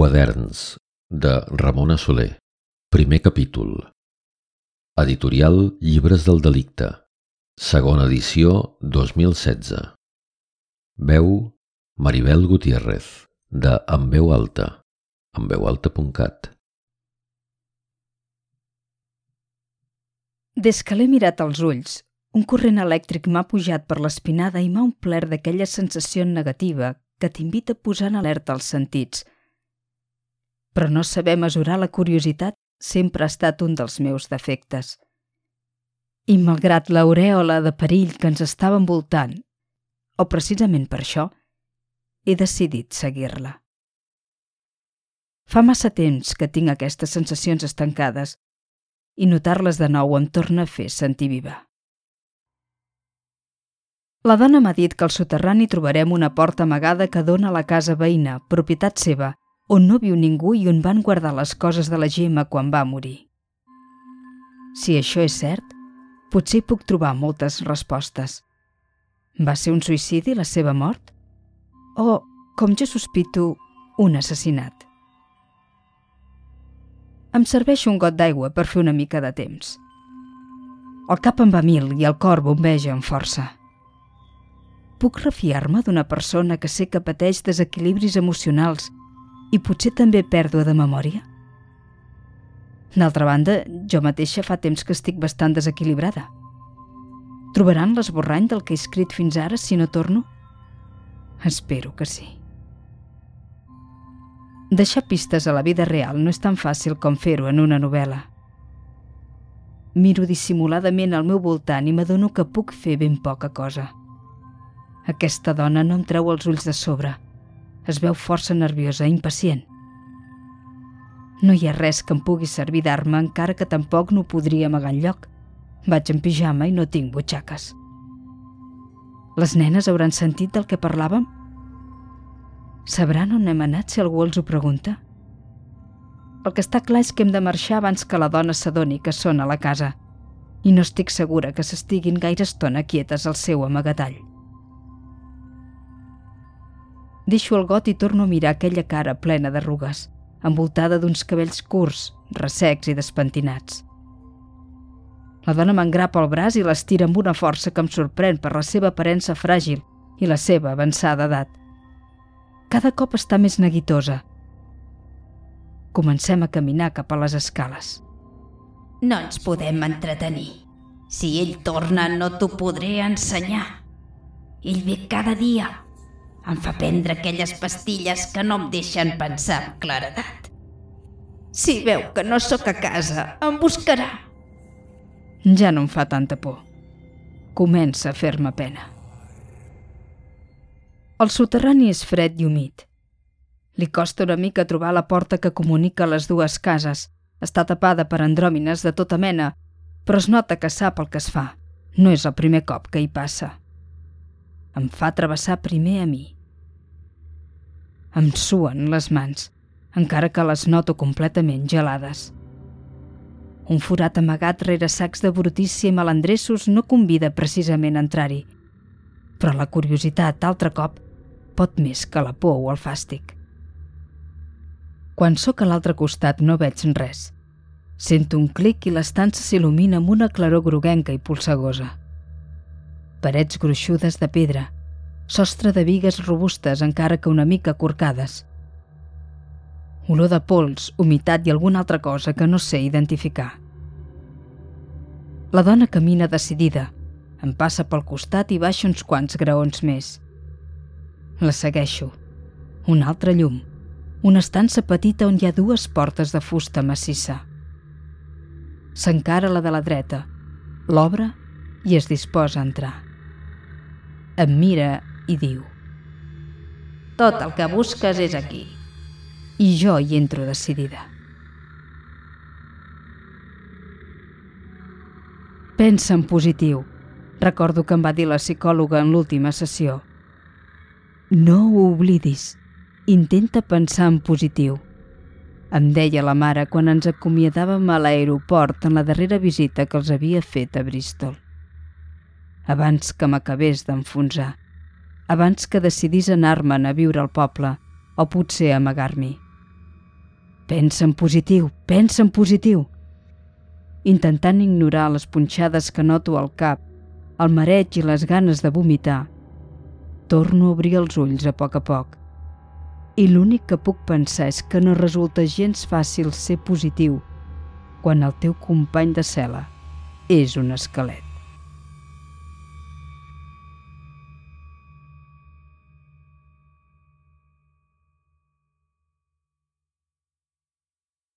Quaderns, de Ramona Soler. Primer capítol. Editorial Llibres del Delicte. Segona edició 2016. Veu Maribel Gutiérrez, de En veu alta, enveualta.cat. Des que l'he mirat als ulls, un corrent elèctric m'ha pujat per l'espinada i m'ha omplert d'aquella sensació negativa que t'invita a posar en alerta els sentits. Però no saber mesurar la curiositat sempre ha estat un dels meus defectes. I malgrat l'aureola de perill que ens estava envoltant, o precisament per això, he decidit seguir-la. Fa massa temps que tinc aquestes sensacions estancades i notar-les de nou em torna a fer sentir viva. La dona m'ha dit que al soterrani trobarem una porta amagada que dona a la casa veïna, propietat seva, on no viu ningú i on van guardar les coses de la Gemma quan va morir. Si això és cert, potser puc trobar moltes respostes. Va ser un suïcidi la seva mort? O, com jo sospito, un assassinat? Em serveix un got d'aigua per fer una mica de temps. El cap em va mil i el cor bombeja amb força. Puc refiar-me d'una persona que sé que pateix desequilibris emocionals i potser també pèrdua de memòria? D'altra banda, jo mateixa fa temps que estic bastant desequilibrada. Trobaran l'esborrany del que he escrit fins ara si no torno? Espero que sí. Deixar pistes a la vida real no és tan fàcil com fer-ho en una novel·la. Miro dissimuladament al meu voltant i m'adono que puc fer ben poca cosa. Aquesta dona no em treu els ulls de sobre. Es veu força nerviosa i impacient. No hi ha res que em pugui servir d'arma, encara que tampoc no podria amagar lloc. Vaig en pijama i no tinc butxaques. Les nenes hauran sentit del que parlàvem? Sabran on hem anat si algú els ho pregunta? El que està clar és que hem de marxar abans que la dona s'adoni que són a la casa i no estic segura que s'estiguin gaire estona quietes al seu amagatall. Deixo el got i torno a mirar aquella cara plena d'arrugues, envoltada d'uns cabells curts, ressecs i despentinats. La dona m'engrapa el braç i l'estira amb una força que em sorprèn per la seva aparença fràgil i la seva avançada edat. Cada cop està més neguitosa. Comencem a caminar cap a les escales. No ens podem entretenir. Si ell torna, no t'ho podré ensenyar. Ell ve cada dia, em fa prendre aquelles pastilles que no em deixen pensar amb claredat. Si veu que no sóc a casa, em buscarà. Ja no em fa tanta por. Comença a fer-me pena. El soterrani és fred i humit. Li costa una mica trobar la porta que comunica les dues cases. Està tapada per andròmines de tota mena, però es nota que sap el que es fa. No és el primer cop que hi passa em fa travessar primer a mi. Em suen les mans, encara que les noto completament gelades. Un forat amagat rere sacs de brutícia i malandressos no convida precisament a entrar-hi, però la curiositat, altre cop, pot més que la por o el fàstic. Quan sóc a l'altre costat no veig res. Sento un clic i l'estança s'il·lumina amb una claror groguenca i polsegosa parets gruixudes de pedra, sostre de vigues robustes encara que una mica corcades. Olor de pols, humitat i alguna altra cosa que no sé identificar. La dona camina decidida, em passa pel costat i baixa uns quants graons més. La segueixo. Un altre llum. Una estança petita on hi ha dues portes de fusta massissa. S'encara la de la dreta, l'obre i es disposa a entrar em mira i diu Tot el que busques és aquí. I jo hi entro decidida. Pensa en positiu. Recordo que em va dir la psicòloga en l'última sessió. No ho oblidis. Intenta pensar en positiu. Em deia la mare quan ens acomiadàvem a l'aeroport en la darrera visita que els havia fet a Bristol abans que m'acabés d'enfonsar, abans que decidís anar-me'n a viure al poble o potser amagar-m'hi. Pensa en positiu, pensa en positiu. Intentant ignorar les punxades que noto al cap, el mareig i les ganes de vomitar, torno a obrir els ulls a poc a poc. I l'únic que puc pensar és que no resulta gens fàcil ser positiu quan el teu company de cel·la és un esquelet.